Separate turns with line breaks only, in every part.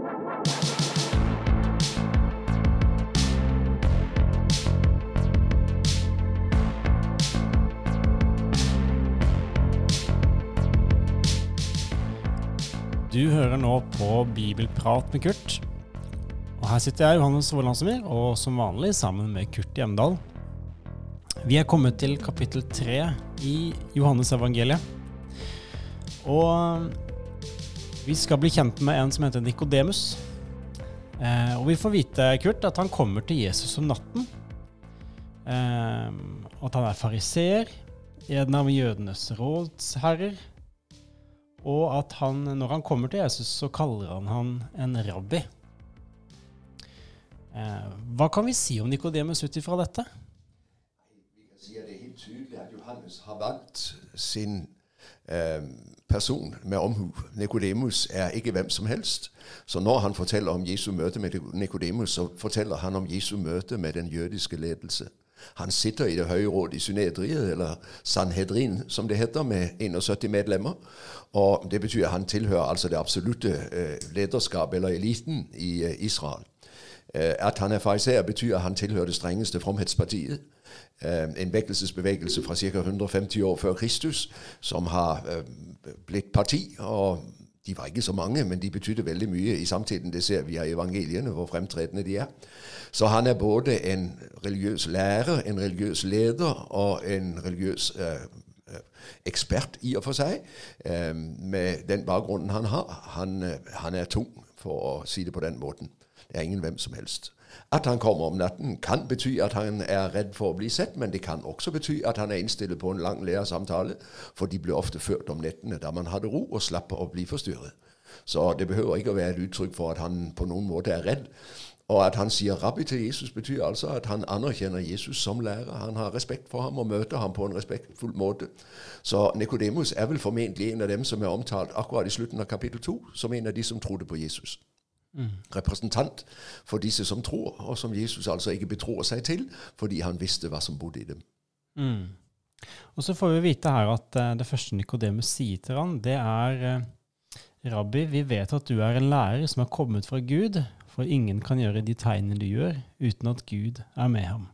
Du hører nå på Bibelprat med Kurt. Og Her sitter jeg, Johannes Vårlandsmyr, og som vanlig sammen med Kurt Hjemdal. Vi er kommet til kapittel tre i Johannes evangeliet. Og vi skal bli kjent med en som heter Nikodemus. Eh, og vi får vite, Kurt, at han kommer til Jesus om natten. Eh, at han er fariseer, en av jødenes rådsherrer og at han, når han kommer til Jesus, så kaller han han en rabbi. Eh, hva kan vi si om Nikodemus ut ifra dette?
Vi kan si at Det er helt tydelig at Johannes har valgt sin eh, person med omhu. Nikodemus er ikke hvem som helst. Så når han forteller om Jesu møte med Nikodemus, så forteller han om Jesu møte med den jødiske ledelse. Han sitter i det høye råd i Synedriet, eller Sanhedrin som det heter, med 71 medlemmer. Og Det betyr at han tilhører altså det absolutte eh, lederskap, eller eliten, i eh, Israel. At han er fariseer, betyr at han tilhører det strengeste fromhetspartiet. En vekkelsesbevegelse fra ca. 150 år før Kristus, som har blitt parti. og de var ikke så mange, men de betydde veldig mye i samtiden. Det ser vi av evangeliene, hvor fremtredende de er. Så han er både en religiøs lærer, en religiøs leder og en religiøs eh, ekspert i og for seg, eh, med den bakgrunnen han har. Han, eh, han, er tung, for å si det på den måten. Det er ingen hvem som helst. At han kommer om natten, kan bety at han er redd for å bli sett, men det kan også bety at han er innstilt på en lang lærersamtale, for de ble ofte ført om nettene da man hadde ro og slapp å bli forstyrret. Så det behøver ikke å være et uttrykk for at han på noen måte er redd. Og at han sier rabbi til Jesus, betyr altså at han anerkjenner Jesus som lærer. Han har respekt for ham og møter ham på en respektfull måte. Så Nikodemus er vel formentlig en av dem som er omtalt akkurat i slutten av kapittel to, som en av de som trodde på Jesus. Mm. Representant for disse som tror, og som Jesus altså ikke betror seg til, fordi han visste hva som bodde i dem.
Mm. Og så får vi vite her at uh, det første Nikodemus sier til ham, det er uh, Rabbi, vi vet at du er en lærer som er kommet fra Gud, for ingen kan gjøre de tegnene du gjør, uten at Gud er med ham.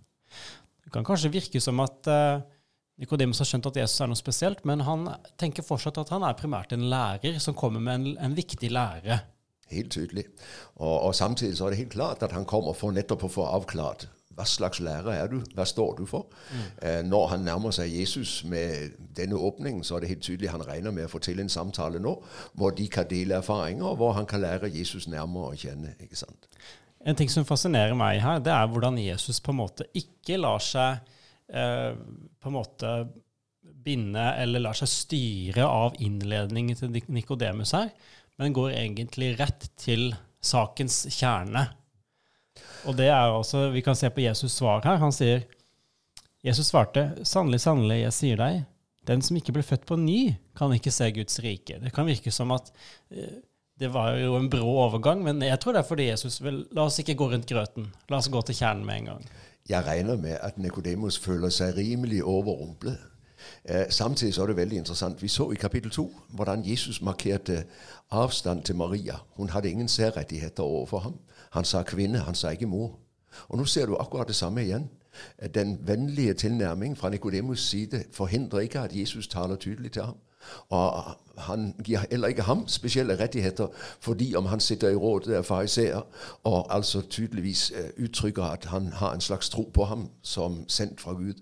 Det kan kanskje virke som at uh, Nikodemus har skjønt at Jesus er noe spesielt, men han tenker fortsatt at han er primært en lærer som kommer med en, en viktig lære.
Helt tydelig. Og, og, samtidig så er det helt klart at han kommer for nettopp å få avklart hva slags lærer er du, hva står du for? Mm. Eh, når han nærmer seg Jesus med denne åpningen, så er det helt tydelig han regner med å få til en samtale nå hvor de kan dele erfaringer, og hvor han kan lære Jesus nærmere å kjenne. ikke sant?
En ting som fascinerer meg her, det er hvordan Jesus på en måte ikke lar seg eh, på en måte binde eller lar seg styre av innledningen til Nikodemus her men går egentlig rett til sakens kjerne. Og det er også, Vi kan se på Jesus' svar her. Han sier Jesus svarte, 'Sannelig, sannelig, jeg sier deg, den som ikke ble født på ny, kan ikke se Guds rike.' Det kan virke som at eh, det var jo en brå overgang, men jeg tror det er fordi Jesus vil La oss ikke gå rundt grøten. La oss gå til kjernen med en gang.
Jeg regner med at Nikodemus føler seg rimelig overrumplet samtidig så er det veldig interessant. Vi så i kapittel 2 hvordan Jesus markerte avstand til Maria. Hun hadde ingen særrettigheter overfor ham. Han sa kvinne, han sa ikke mor. Og nå ser du akkurat det samme igjen. Eh, den vennlige tilnærming fra Nikodemus' side forhindrer ikke at Jesus taler tydelig til ham. Og han gir heller ikke ham spesielle rettigheter, fordi om han sitter i rådet av fariseer og altså tydeligvis uh, uttrykker at han har en slags tro på ham som sendt fra Gud.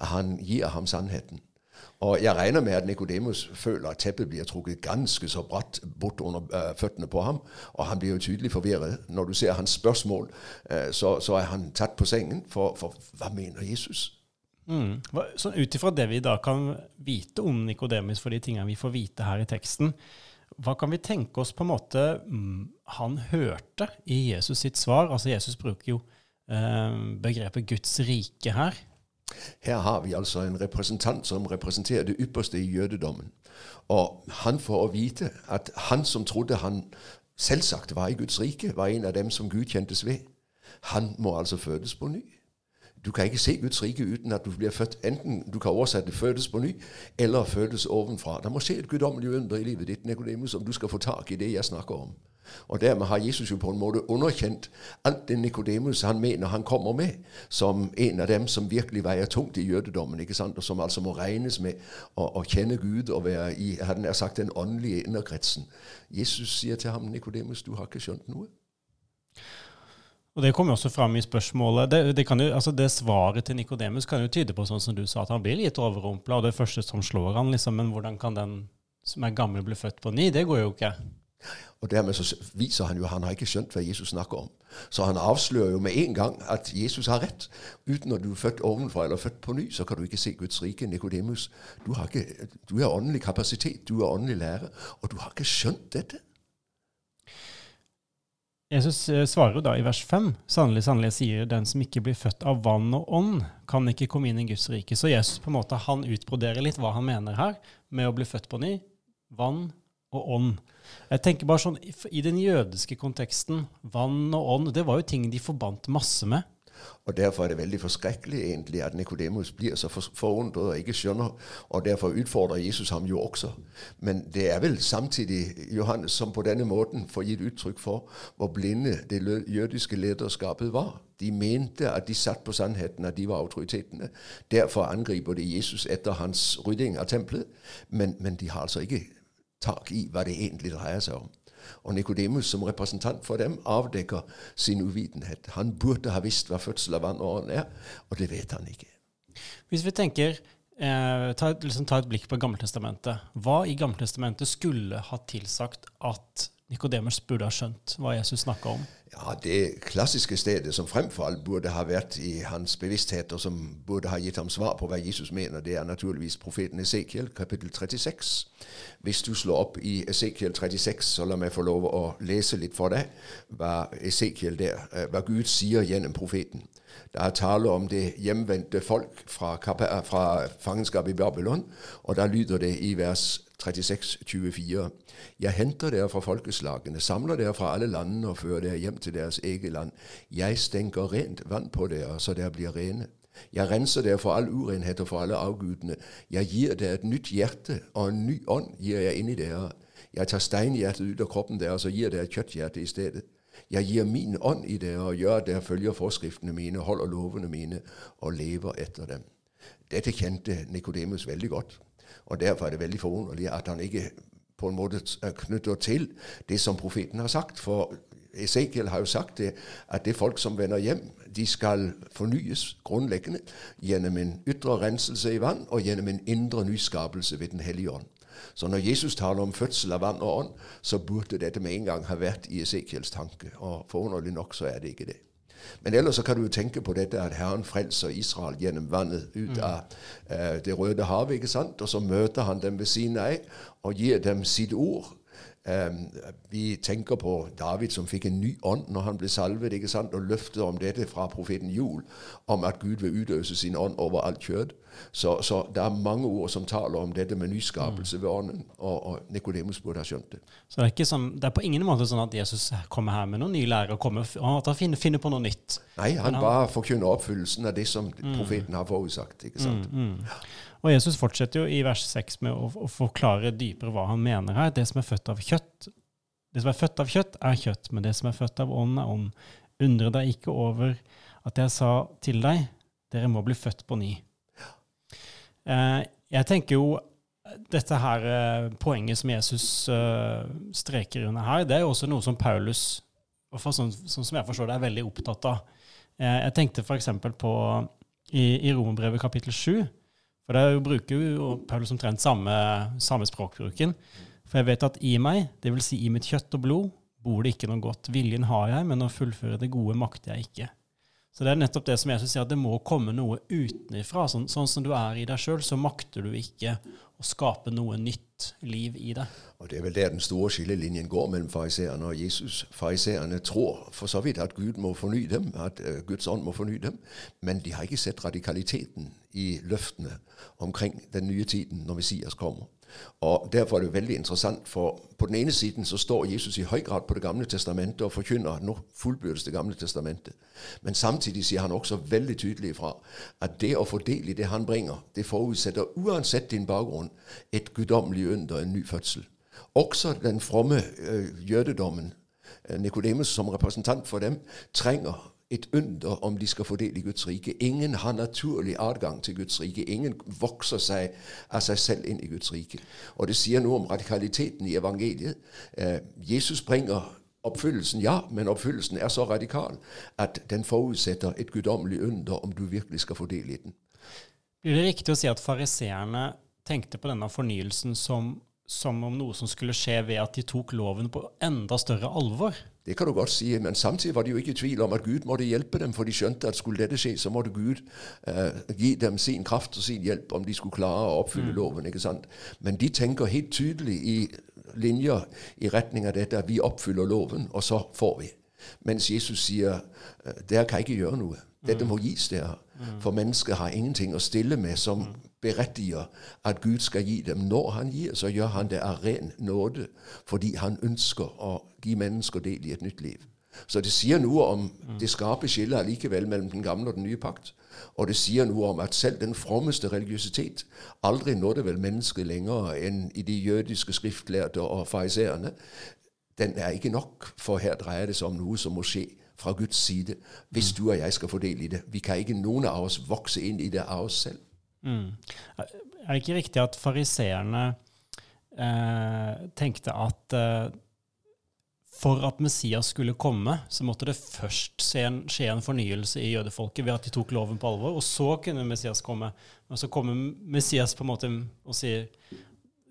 Han gir ham sannheten. Og jeg regner med at Nikodemus føler at teppet blir trukket ganske så bratt bort under uh, føttene på ham. Og han blir jo tydelig forvirret. Når du ser hans spørsmål, uh, så, så, er han tatt på sengen. For, for hva mener Jesus?
Mm. Ut ifra det vi da kan vite om Nikodemus, for de tingene vi får vite her i teksten, hva kan vi tenke oss på en måte mm, han hørte i Jesus sitt svar? Altså Jesus bruker jo eh, begrepet Guds rike her.
Her har vi altså en representant som representerer det ypperste i jødedommen. Og han får å vite at han som trodde han selvsagt var i Guds rike, var en av dem som Gud kjentes ved. Han må altså fødes på ny. Du kan ikke se Guds uten at du blir født. Enten du kan oversette 'fødes på ny' eller 'fødes ovenfra'. Det må skje et guddommelig under i livet ditt, Nicodemus, om du skal få tak i det jeg snakker om. Og dermed har Jesus jo på en måte underkjent alt det Nikodemus han mener han kommer med, som en av dem som virkelig veier tungt i jødedommen, ikke sant? og som altså må regnes med å, å kjenne Gud og være i hadde nær sagt, den åndelige innerkretsen. Jesus sier til ham, Nikodemus, du har ikke skjønt noe.
Og Det kommer også fram i spørsmålet. Det, det, jo, altså det svaret til Nikodemus kan jo tyde på sånn som du sa, at han blir litt overrumpla. Og det første som slår han, liksom, men hvordan kan den som er gammel, bli født på ny? Det går jo ikke.
Og dermed så viser han jo han har ikke skjønt hva Jesus snakker om. Så han avslører jo med en gang at Jesus har rett. Uten at du er født ovenfra eller født på ny, så kan du ikke se Guds rike. Nikodemus, du, du har åndelig kapasitet, du er åndelig lærer, og du har ikke skjønt dette.
Jesus eh, svarer jo da i vers 5. Sannelig, sannelig sier den som ikke blir født av vann og ånd, kan ikke komme inn i Guds rike. Så Jesus på en måte, han utbroderer litt hva han mener her med å bli født på ny. Vann og ånd. Jeg tenker bare sånn, I den jødiske konteksten, vann og ånd, det var jo ting de forbandt masse med.
Og Derfor er det veldig forskrekkelig egentlig at Nikodemus blir så forundret og ikke skjønner. Og derfor utfordrer Jesus ham jo også. Men det er vel samtidig Johannes som på denne måten får gitt uttrykk for hvor blinde det jødiske lederskapet var. De mente at de satt på sannheten, at de var autoritetene. Derfor angriper de Jesus etter hans rydding av tempelet. Men, men de har altså ikke tak i hva det egentlig dreier seg om. Og Nikodemus som representant for dem avdekker sin uvitenhet. Han burde ha visst hva fødsel av vann og ånd er, og det vet han ikke.
Hvis vi tenker, eh, ta, liksom, ta, et blikk på Gammeltestamentet. Hva i Gammeltestamentet skulle ha tilsagt at Nikodemus burde ha skjønt hva Jesus snakka om?
Ja, Det klassiske stedet som fremfor alt burde ha vært i hans bevissthet, og som burde ha gitt ham svar på hva Jesus mener, det er naturligvis profeten Esekiel, kapittel 36. Hvis du slår opp i Esekiel 36, så la meg få lov å lese litt for deg hva Esekiel der, eh, hva Gud sier gjennom profeten. Det er tale om det hjemvendte folk fra, fra fangenskapet i Babylon, og da lyder det i vers 36, 24. Jeg henter dere fra folkeslagene, samler dere fra alle landene og fører dere hjem til deres eget land. Jeg stenker rent vann på dere, så dere blir rene. Jeg renser dere for all urenhet og for alle avgudene. Jeg gir dere et nytt hjerte, og en ny ånd gir jeg inn i dere. Jeg tar steinhjertet ut av kroppen deres og gir dere et kjøtthjerte i stedet. Jeg gir min ånd i dere og gjør det følger forskriftene mine, holder lovene mine og lever etter dem. Dette kjente Nikodemus veldig godt. Og Derfor er det veldig forunderlig at han ikke på en måte knytter til det som profeten har sagt. For Esekiel har jo sagt det, at det folk som vender hjem, de skal fornyes grunnleggende gjennom en ytre renselse i vann og gjennom en indre nyskapelse ved Den hellige ånd. Så når Jesus taler om fødsel av vann og ånd, så burde dette med en gang ha vært i Esekiels tanke. Og forunderlig nok så er det ikke det. Men ellers så kan du jo tenke på dette at Herren frelser Israel gjennom vannet ut av uh, Det røde havet. ikke sant? Og så møter han dem ved Sinai og gir dem sitt ord. Um, vi tenker på David som fikk en ny ånd når han ble salvet, ikke sant? og løftet om dette fra profeten Jul, om at Gud vil utøse sin ånd over alt kjød. Så, så, det er mange ord som taler om dette med nyskapelse ved ånden, og, og Nikodemus burde ha skjønt det.
Så det er, sånn, det er, på ingen måte sånn at Jesus kommer her med noen ny lærer, og at han finner, finner, på noe nytt?
Nei, han, han bare forkynner oppfyllelsen av det som mm. profeten har forutsagt. ikke sant? Mm, mm.
Og Jesus fortsetter jo i vers 6 med å, å, forklare dypere hva han mener her. Det som er født av kjøtt, det som er født av kjøtt, er kjøtt, men det som er født av ånd, er ånd. Undre deg ikke over at jeg sa til deg, dere må bli født på ny. Eh, jeg tenker jo dette her eh, poenget som Jesus eh, streker under her, det er jo også noe som Paulus, sånn, sånn som jeg forstår det, er veldig opptatt av. Jeg tenkte f.eks. på i, i Romerbrevet kapittel 7 for der bruker jo Paulus omtrent samme, samme språkbruken. For jeg vet at i meg, dvs. Si i mitt kjøtt og blod, bor det ikke noe godt. Viljen har jeg, men å fullføre det gode makter jeg ikke. Så det er nettopp det som Jesus sier, at det må komme noe utenfra. Sånn, sånn som du er i deg sjøl, så makter du ikke å skape noe nytt liv i deg.
Og Det er vel der den store skillelinjen går mellom fariseerne og Jesus. Fariseerne tror for så vidt at Gud må forny dem, at uh, Guds ånd må forny dem, men de har ikke sett radikaliteten i løftene omkring den nye tiden når Messias kommer. Og Derfor er det veldig interessant, for på den ene siden så står Jesus i høy grad på Det gamle testamentet og forkynner nå fullbyrdes Det gamle testamentet. Men samtidig sier han også veldig tydelig ifra at det å få del i det han bringer, det forutsetter uansett din bakgrunn et guddommelig under, en ny fødsel. Også den fromme øh, jødedommen Eh, Nikodemus som representant for dem trenger et under om de skal få del i Guds rike. Ingen har naturlig adgang til Guds rike. Ingen vokser seg av seg selv inn i Guds rike. Og det sier noe om radikaliteten i evangeliet. Eh, Jesus bringer oppfyllelsen, ja, men oppfyllelsen er så radikal at den forutsetter et guddommelig under om du virkelig skal få del i den.
Blir det riktig å si at fariseerne tenkte på denne fornyelsen som, som om noe som skulle skje ved at de tok loven på enda større alvor?
Det kan du godt si, men samtidig var de jo ikke i tvil om at Gud måtte hjelpe dem, for de skjønte at skulle dette skje, så måtte Gud eh, gi dem sin kraft og sin hjelp om de skulle klare å oppfylle mm. loven. ikke sant? Men de tenker helt tydelig i linjer i retning av dette at vi oppfyller loven, og så får vi. Mens Jesus sier eh, dere kan ikke gjøre noe. Dette må gis dere. Mm. For mennesket har ingenting å stille med som berettiger at Gud skal gi dem. Når han gir, så gjør han det av ren nåde, fordi han ønsker å gi mennesker del i et nytt liv. Så det sier noe om det skarpe skillet allikevel mellom den gamle og den nye pakt. Og det sier noe om at selv den frommeste religiøsitet aldri nådde vel mennesket lenger enn i de jødiske skriftlærde og fariseerne. Den er ikke nok, for her dreier det seg om noe som må skje fra Guds side hvis du og jeg skal få del i det. Vi kan ikke noen av oss vokse inn i det av oss selv.
Mm. Er det ikke riktig at fariseerne eh, tenkte at eh, for at Messias skulle komme, så måtte det først skje en, skje en, fornyelse i jødefolket ved at de tok loven på alvor, og så kunne Messias komme. Men så kommer Messias på en måte og sier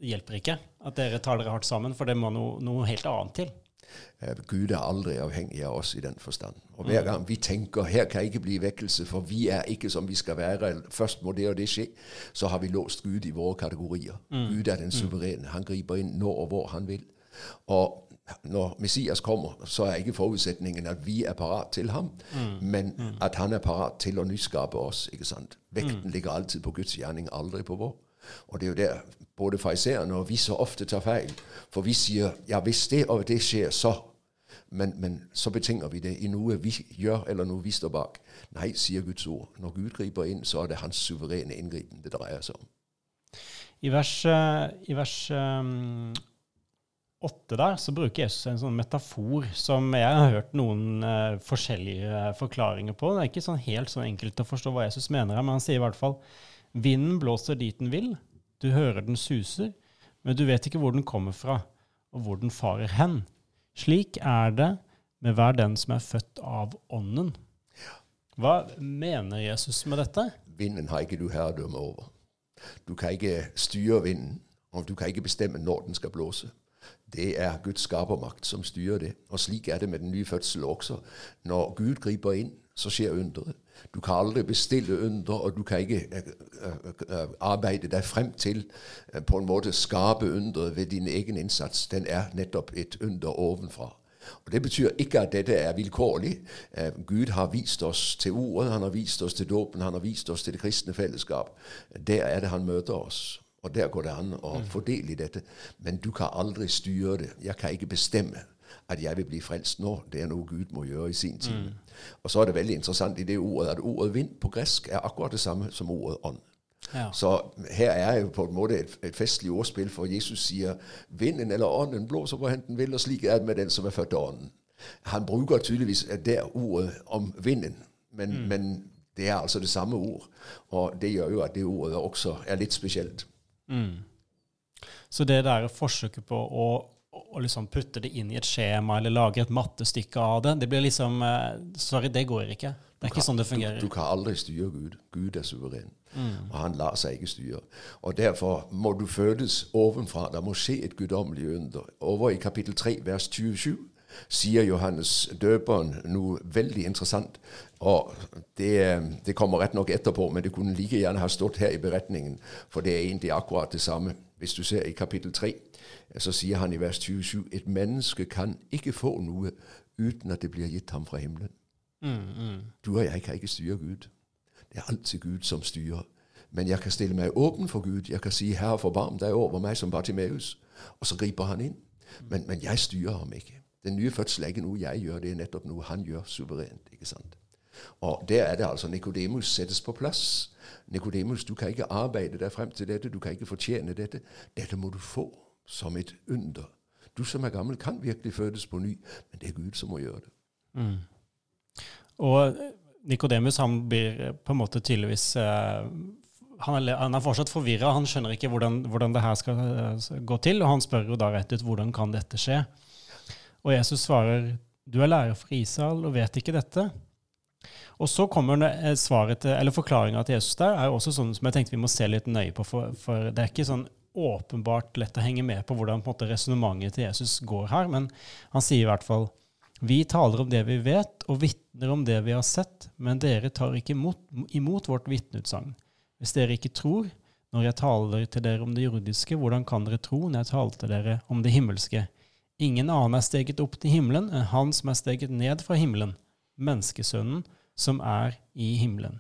det hjelper ikke at dere tar dere hardt sammen, for det må noe, noe helt annet til.
Eh, Gud er aldri avhengig av oss i den forstand. Og Hver mm. gang vi tenker her kan ikke bli vekkelse, for vi er ikke som vi skal være, først må det og det skje, så har vi låst Gud i våre kategorier. Mm. Gud er den mm. suverene. Han griper inn når og hvor han vil. Og når Messias kommer, så er ikke forutsetningen at vi er parat til ham, mm. men mm. at han er parat til å nyskape oss. ikke sant? Vekten ligger alltid på Guds gjerning, aldri på vår. Og det er jo der både fariseerne og vi så ofte tar feil. For vi sier ja, hvis det og det skjer, så men, men, så betinger vi det i noe vi gjør, eller noe vi står bak. Nei, sier Guds ord. Når Gud griper inn, så er det hans suverene inngripen det dreier seg om.
I vers, eh, i vers um, 8 der så bruker Jesus en sånn metafor som jeg har hørt noen uh, forskjellige forklaringer på. Det er ikke sånn helt sånn enkelt å forstå hva Jesus mener her, men han sier i hvert fall vinden blåser dit den vil, du hører den suser, men du vet ikke hvor den kommer fra, og hvor den farer hen. Slik er det med hver den som er født av Ånden. Hva mener Jesus med dette?
Vinden har ikke du herredømme over. Du kan ikke styre vinden, og du kan ikke bestemme når den skal blåse. Det er Guds skapermakt som styrer det. Og slik er det med den nye fødsel også. Når Gud griper inn, så skjer underet. Du kan aldri bestille under, og du kan ikke uh, uh, arbeide deg frem til på en måte skape underet ved din egen innsats. Den er nettopp et under ovenfra. Og Det betyr ikke at dette er vilkårlig. Gud har vist oss til ordet, han har vist oss til dåpen, han har vist oss til det kristne fellesskap. Der er det han møter oss. Og der går det an å fordele i dette. Men du kan aldri styre det. Jeg kan ikke bestemme at jeg vil bli frelst nå. Det er noe Gud må gjøre i sin tid. Mm. Og så er det veldig interessant i det ordet at ordet vind på gresk er akkurat det samme som ordet ånd. Ja. Så her er jo på en måte et, et festlig ordspill, for Jesus sier vinden eller ånden blåser hvor den vil, og slik er det med den som er født av ånden. Han bruker tydeligvis der ordet om vinden, men, mm. men, det er altså det samme ord. Og det gjør jo at det ordet også er litt spesielt. Mm.
Så det der forsøket på å å liksom putte det inn i et skjema eller lage et mattestykke av det. Det blir liksom uh, Sorry, det går ikke. Det er kan, ikke sånn det fungerer.
Du, du, kan aldri styre Gud. Gud er suveren. Mm. Og han lar seg ikke styre. Og Derfor må du fødes ovenfra. Det må skje et guddommelig under. Over i kapittel 3, vers 27 sier Johannes døperen noe veldig interessant. Og det, det kommer rett nok etterpå, men det kunne like gjerne ha stått her i beretningen, for det er egentlig akkurat det samme. Hvis du ser i kapittel 3, så sier han i vers 27 et menneske kan ikke få noe uten at det blir gitt ham fra himmelen. Mm, mm. Du og jeg kan ikke styre Gud. Det er alltid Gud som styrer. Men jeg kan stille meg åpen for Gud. Jeg kan si 'Herre, forbarm deg over meg som Bartimeus'. Og så griper han inn. Men, men, jeg styrer ham ikke. Den nye fødsel er ikke noe jeg gjør, det er nettopp noe han gjør suverent. ikke sant? Og Der er det altså Nikodemus settes på plass. Nikodemus, du kan ikke arbeide deg frem til dette, du kan ikke fortjene dette. Dette må du få som et under. Du som er gammel, kan virkelig fødes på ny, men det er Gud som må gjøre det.
Mm. Og Nikodemus han blir på en måte tydeligvis eh, han, er, han er fortsatt forvirra. Han skjønner ikke hvordan, hvordan det her skal eh, gå til, og han spør jo da rett ut hvordan kan dette skje. Og Jesus svarer du er lærer for Israel og vet ikke dette. Og så kommer svaret til, eller forklaringa til Jesus der, er også sånn som jeg tenkte vi må se litt nøye på. For, for det er ikke sånn åpenbart lett å henge med på hvordan på resonnementet til Jesus går her. Men han sier i hvert fall vi taler om det vi vet, og vitner om det vi har sett, men dere tar ikke imot, imot vårt vitneutsagn. Hvis dere ikke tror når jeg taler til dere om det jordiske, hvordan kan dere tro når jeg taler til dere om det himmelske? Ingen annen er steget opp til himmelen enn han som er steget ned fra himmelen, menneskesønnen som er i himmelen.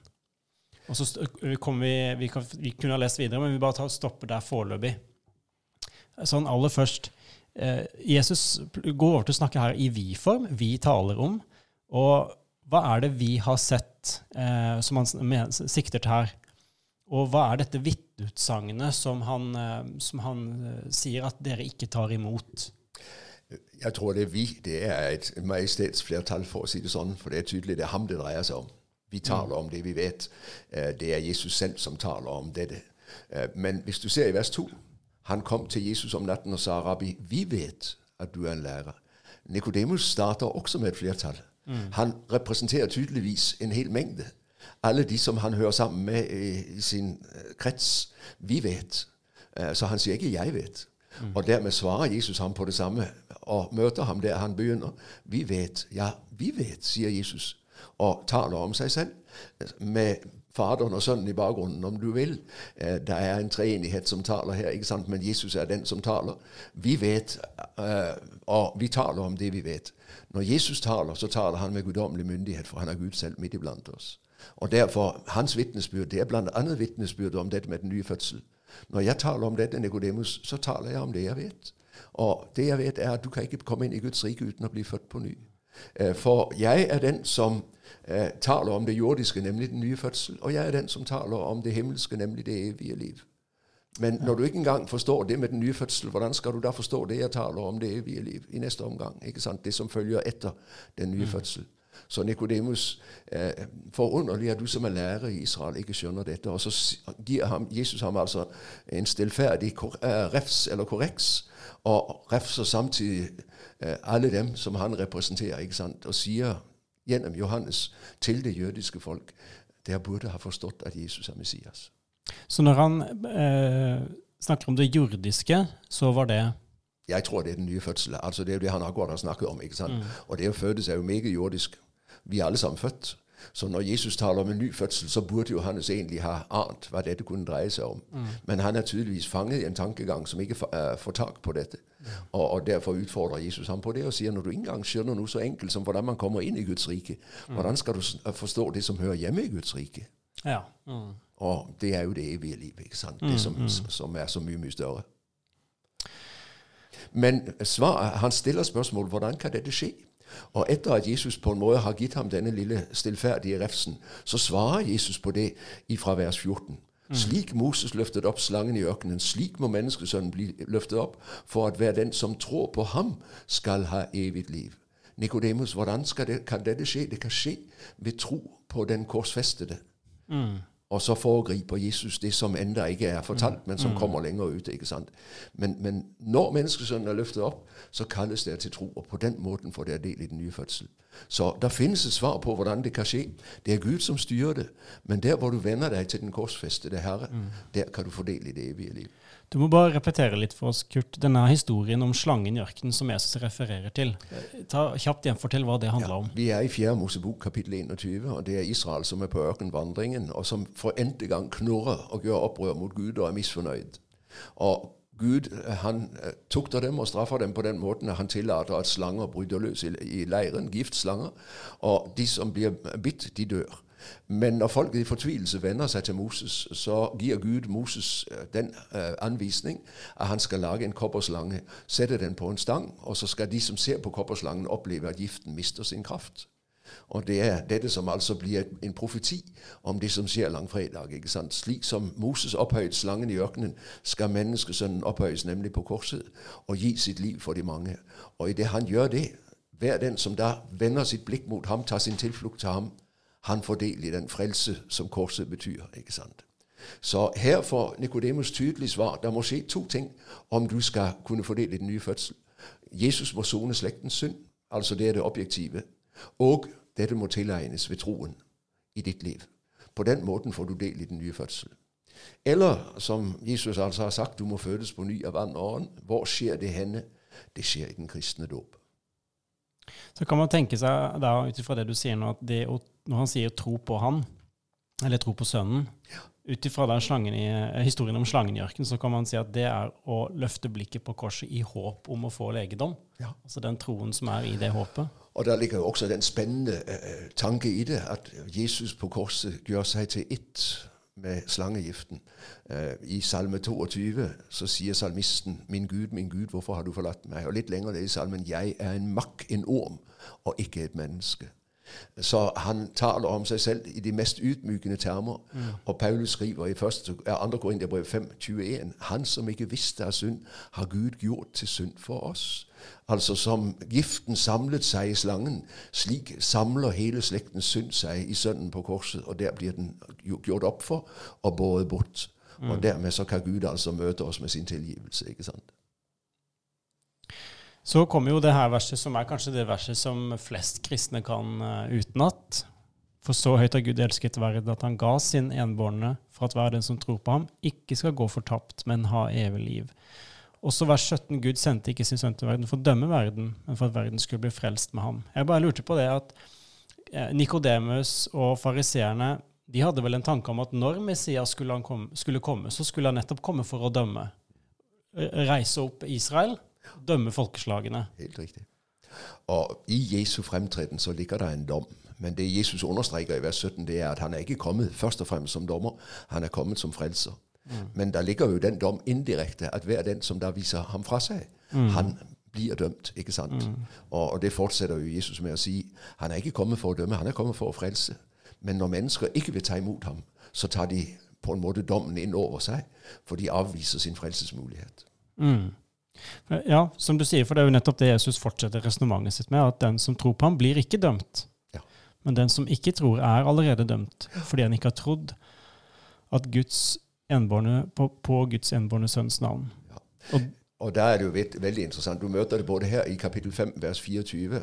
Og så kommer vi, vi, kan, vi, kunne ha lest videre, men vi bare tar, stopper der foreløpig. Sånn aller først. Eh, Jesus går over til å snakke her i vi-form. Vi taler om. Og hva er det vi har sett, eh, som han sikter til her? Og hva er dette vitneutsagnet som, eh, som han eh, sier at dere ikke tar imot?
Jeg tror det er vi. Det er et majestetsflertall, for å si det sånn. For det er tydelig det er ham det dreier seg om. Vi taler om det vi vet. Eh, det er Jesus selv som taler om dette. Eh, men hvis du ser i vers 2 Han kom til Jesus om natten og sa, 'Rabbi, vi vet at du er en lærer'. Nikodemus starter også med et flertall. Mm. Han representerer tydeligvis en hel mengde. Alle de som han hører sammen med i, sin krets. Vi vet. Så han sier ikke 'jeg vet'. Mm. Og dermed svarer Jesus ham på det samme og møter ham der han begynner. Vi vet. Ja, vi vet, sier Jesus og taler om seg selv med Faderen og Sønnen i bakgrunnen, om du vil. Eh, det er en treenighet som taler her, ikke sant? men Jesus er den som taler. Vi vet, eh, og vi taler om det vi vet. Når Jesus taler, så taler han med guddommelig myndighet, for han er Gud selv midt iblant oss. Og derfor, Hans vitnesbyrd det er bl.a. vitnesbyrd om dette med den nye fødsel. Når jeg taler om dette, Nikodemus, så taler jeg om det jeg vet. Og det jeg vet, er at du kan ikke komme inn i Guds rike uten å bli født på ny. Eh, for jeg er den som eh, taler om det jordiske, nemlig den nye fødsel. Og jeg er den som taler om det himmelske, nemlig det evige liv. Men når du ikke engang forstår det med den nye fødsel, hvordan skal du da forstå det jeg taler om det evige liv i neste omgang? ikke sant? Det som følger etter den nye mm. fødsel. Så Nikodemus, eh, forunderlig at du som er lærer i Israel, ikke skjønner dette. Og så gir ham, Jesus ham altså en stillferdig refs eller korreks, og refser samtidig Eh, alle dem som han representerer, ikke sant? og sier gjennom Johannes til det jødiske folk der burde ha forstått at Jesus er Messias.
Så når han eh, snakker om det jordiske, så var det
Jeg tror det er den nye fødselen. Altså Det er jo det han akkurat har snakket om. ikke sant? Mm. Og det å fødes er jo meget jordisk. Vi er alle sammen født. Så når Jesus taler om en ny fødsel, så burde Johannes egentlig ha ant hva dette kunne dreie seg om. Mm. Men han er tydeligvis fanget i en tankegang som ikke uh, får tak på dette. Mm. Og, og, Derfor utfordrer Jesus ham på det og sier når du ikke engang skjønner noe så enkelt som hvordan man kommer inn i Guds rike, mm. hvordan skal du forstå det som hører hjemme i Guds rike?
Ja.
Og det er jo det evige livet, ikke sant? det som, mm. som er så mye, mye større. Men svar, han stiller spørsmål hvordan kan dette skje? Og etter at Jesus på en måte har gitt ham denne lille stillferdige refsen, så svarer Jesus på det fra vers 14. Mm. Slik Moses løftet opp slangen i ørkenen, slik må menneskesønnen bli løftet opp, for at hver den som tror på ham, skal ha evig liv. Nikodemus, hvordan det, kan dette skje? Det kan skje ved tro på den korsfestede. Mm. Og så foregriper Jesus det som enda ikke er fortalt, mm. men som mm. kommer lenger ut. ikke sant? Men, men når menneskesønnen er løftet opp, så kalles det til tro. Og på den måten får det del i den nye fødsel. Så der finnes et svar på hvordan det kan skje. Det er Gud som styrer det. Men der hvor du venner deg til den korsfestede Herre, mm. der kan du få del i det evige liv.
Du må bare repetere litt for oss, Kurt. Denne historien om slangen i ørkenen som Jesus refererer til. Ta kjapt Gjenfortell hva det handler ja, om.
Vi er i 4. Mosebok kapittel 21, og det er Israel som er på ørkenvandringen, og som for n-te gang knurrer og gjør opprør mot Gud og er misfornøyd. Og Gud han eh, tukter dem og straffer dem på den måten han tillater at slanger bryter løs i, leiren, giftslanger, og de som blir bitt, de dør. Men når folket i fortvilelse vender seg til Moses, så gir Gud Moses øh, den uh, anvisning at han skal lage en kopperslange, sette den på en stang, og så skal de som ser på kopperslangen, oppleve at giften mister sin kraft. Og det er dette som altså blir en profeti om det som skjer langfredag. ikke sant? Slik som Moses opphøyet slangen i ørkenen, skal menneskesønnen opphøyes, nemlig på korset, og gi sitt liv for de mange. Og idet han gjør det, hver den som da vender sitt blikk mot ham, tar sin tilflukt til ham, han får del i den frelse som korset betyr. ikke sant? Så her får Nikodemus tydelig svar. Der må skje to ting om du skal kunne få del i den nye fødsel. Jesus må sone slektens synd, altså det er det objektive. Og dette må tilegnes ved troen i ditt liv. På den måten får du del i den nye fødsel. Eller som Jesus altså har sagt, du må fødes på ny av vann og ånd. Hvor skjer det henne? Det skjer i den kristne dåp.
Så kan man tenke seg da, ut ifra det du sier nå, at å, når han sier 'tro på han', eller 'tro på sønnen', ja. ut ifra eh, historien om slangen i ørkenen, så kan man si at det er å løfte blikket på korset i håp om å få legedom. Ja. Altså den troen som er i det håpet.
Og der ligger jo også den spennende uh, tanke i det, at Jesus på korset gjør seg til ett med slangegiften. Uh, I Salme 22 så sier salmisten 'Min Gud, min Gud, hvorfor har du forlatt meg?' Og litt lenger ned i salmen 'Jeg er en makk, en orm, og ikke et menneske'. Så han taler om seg selv i de mest utmykende termer. Mm. Og Paulus skriver i 2. Korinterbrev 5,21.: Han som ikke visste av synd, har Gud gjort til synd for oss. Altså som giften samlet seg i slangen, slik samler hele slektens synd seg i Sønnen på korset. Og der blir den gjort opp for og båret bort. Mm. Og dermed så kan Gud altså møte oss med sin tilgivelse. ikke sant?
Så kommer jo det her verset, som er kanskje det verset som flest kristne kan uh, utenat. For så høyt har Gud elsket verden at han ga sin enbårne for at hver den som tror på ham, ikke skal gå fortapt, men ha evig liv. Også vers 17. Gud sendte ikke sin sønn til verden for å dømme verden, men for at verden skulle bli frelst med ham. Jeg bare lurte på det at eh, Nikodemus og fariseerne de hadde vel en tanke om at når Messias skulle, komme, skulle komme, så skulle han nettopp komme for å dømme. Reise opp Israel dømme folkeslagene.
Helt riktig. Og i Jesu fremtreden så ligger det en dom. Men det Jesus understreker i vers 17, det er at han er ikke kommet først og fremst som dommer, han er kommet som frelser. Mm. Men der ligger jo den dom indirekte, at hver den som da viser ham fra seg, mm. han blir dømt. ikke sant? Mm. Og, og, det fortsetter jo Jesus med å si. Han er ikke kommet for å dømme, han er kommet for å frelse. Men når mennesker ikke vil ta imot ham, så tar de på en måte dommen inn over seg, for de avviser sin frelsesmulighet.
Mm. Ja, som du sier, for det er jo nettopp det Jesus fortsetter resonnementet sitt med, at den som tror på ham, blir ikke dømt. Ja. Men den som ikke tror, er allerede dømt, fordi han ikke har trodd at Guds enborne, på, på Guds enbårne sønns navn. Ja.
Og, og der er det jo veldig, veldig interessant. Du møter det både her i kapittel 5, vers 24.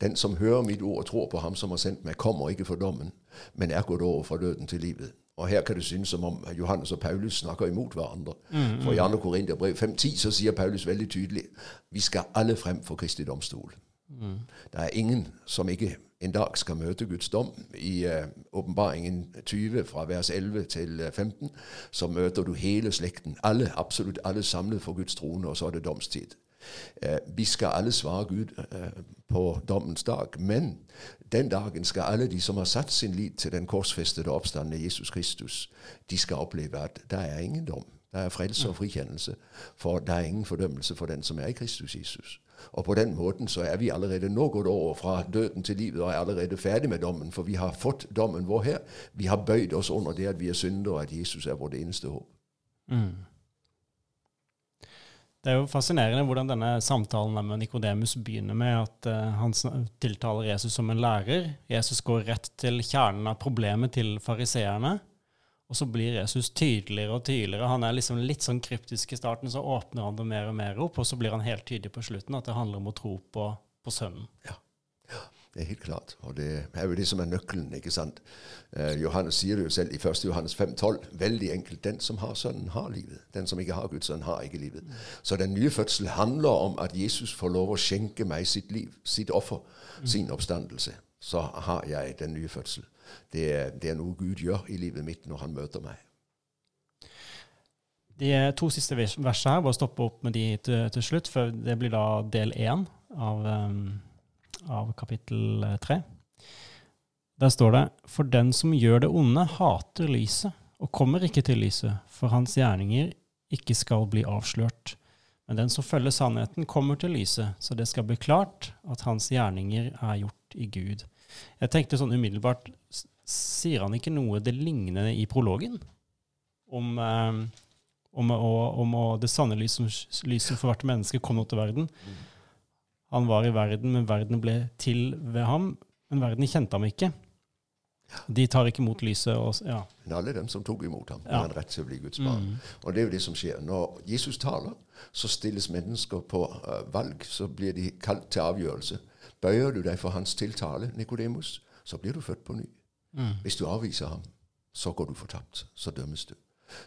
Den som hører mitt ord og tror på ham som har sendt meg, kommer ikke for dommen, men er gått over fra døden til livet. Og her kan det synes som om Johannes og Paulus snakker imot hverandre. Mm, For i 2. Korinterbrev 5.10 så sier Paulus veldig tydelig vi skal alle frem for Kristi domstol. Mm. Det er ingen som ikke en dag skal møte Guds dom. I uh, åpenbaringen 20 fra vers 11 til 15 så møter du hele slekten. Alle, absolutt alle samlet for Guds trone, og så er det domstid. Uh, vi skal alle svare Gud på dommens dag. Men den dagen skal alle de som har satt sin lit til den korsfestede oppstanden Jesus Kristus, de skal oppleve at det er ingen dom. Det er frelse og frikjennelse. For det er ingen fordømmelse for den som er i Kristus Jesus. Og på den måten så er vi allerede nå gått over fra døden til livet og er allerede ferdig med dommen. For vi har fått dommen vår her. Vi har bøyd oss under det at vi er syndere, og at Jesus er vårt eneste håp. Mm.
Det er jo fascinerende hvordan denne samtalen med Nikodemus begynner med at uh, han tiltaler Jesus som en lærer. Jesus går rett til kjernen av problemet til fariseerne. Og så blir Jesus tydeligere og tydeligere. Han er liksom litt sånn kryptisk i starten, så åpner han det mer og mer opp, og så blir han helt tydelig på slutten at det handler om å tro på, på Sønnen.
Ja. Det er helt klart. Og det er jo det som er nøkkelen. ikke sant? Eh, Johannes sier det jo selv i 1. Johannes 5,12. Veldig enkelt. Den som har Sønnen, har livet. Den som ikke har Guds sønn, har ikke livet. Mm. Så den nye fødsel handler om at Jesus får lov å skjenke meg sitt liv, sitt offer, mm. sin oppstandelse. Så har jeg den nye fødsel. Det det er noe Gud gjør i livet mitt når han møter meg.
De to siste versene her, bare stoppe opp med de til, til slutt, for det blir da del én av av kapittel 3. Eh, Der står det For den som gjør det onde, hater lyset og kommer ikke til lyset, for hans gjerninger ikke skal bli avslørt. Men den som følger sannheten, kommer til lyset, så det skal bli klart at hans gjerninger er gjort i Gud. Jeg tenkte sånn umiddelbart Sier han ikke noe det lignende i prologen? Om, eh, om, å, om å, det sanne lys som, lys som for hvert menneske kom nå til verden. Han var i verden, men verden ble til ved ham. Men verden kjente ham ikke. De tar ikke imot lyset. Og, ja.
Men alle dem som tok imot ham,
Ja.
har en rett til å bli Guds barn.
Mm.
Og det er jo det som skjer. Når Jesus taler, så stilles mennesker på uh, valg. Så blir de kalt til avgjørelse. Bøyer du deg for hans tiltale, Nikodemus, så blir du født på ny.
Mm.
Hvis du avviser ham, så går du fortapt. Så dømmes du.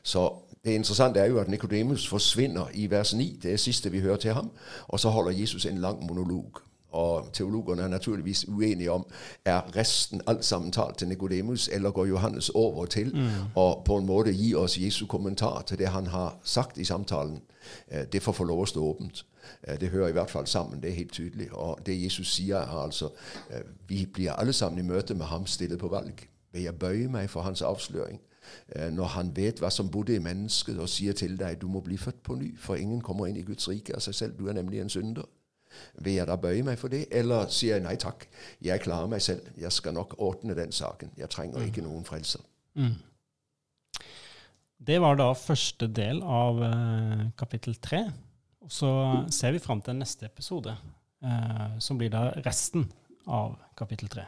Så det interessante er jo at Nikodemus forsvinner i vers 9. Det er siste vi hører til ham. Og så holder Jesus en lang monolog. Og teologerne er naturligvis uenige om er resten alt sammen talt til Nikodemus, eller går Johannes over til og på en måte gi oss Jesu kommentar til det han har sagt i samtalen. Eh, Det får få lov å stå åpent. Eh, Det hører i hvert fall sammen, det er helt tydelig. Og det Jesus sier, er altså eh, Vi blir alle sammen i møte med ham stillet på valg. Vil jeg bøye meg for hans avsløring? Når han vet hva som bodde i mennesket, og sier til deg du må bli født på ny, for ingen kommer inn i Guds rike av seg selv. Du er nemlig en synder. Vil jeg da bøye meg for det, eller sier jeg nei takk, jeg klarer meg selv, jeg skal nok ordne den saken, jeg trenger ikke noen frelser.
Mm. Det var da første del av uh, kapittel tre. Og så ser vi fram til neste episode, uh, som blir da resten av kapittel tre.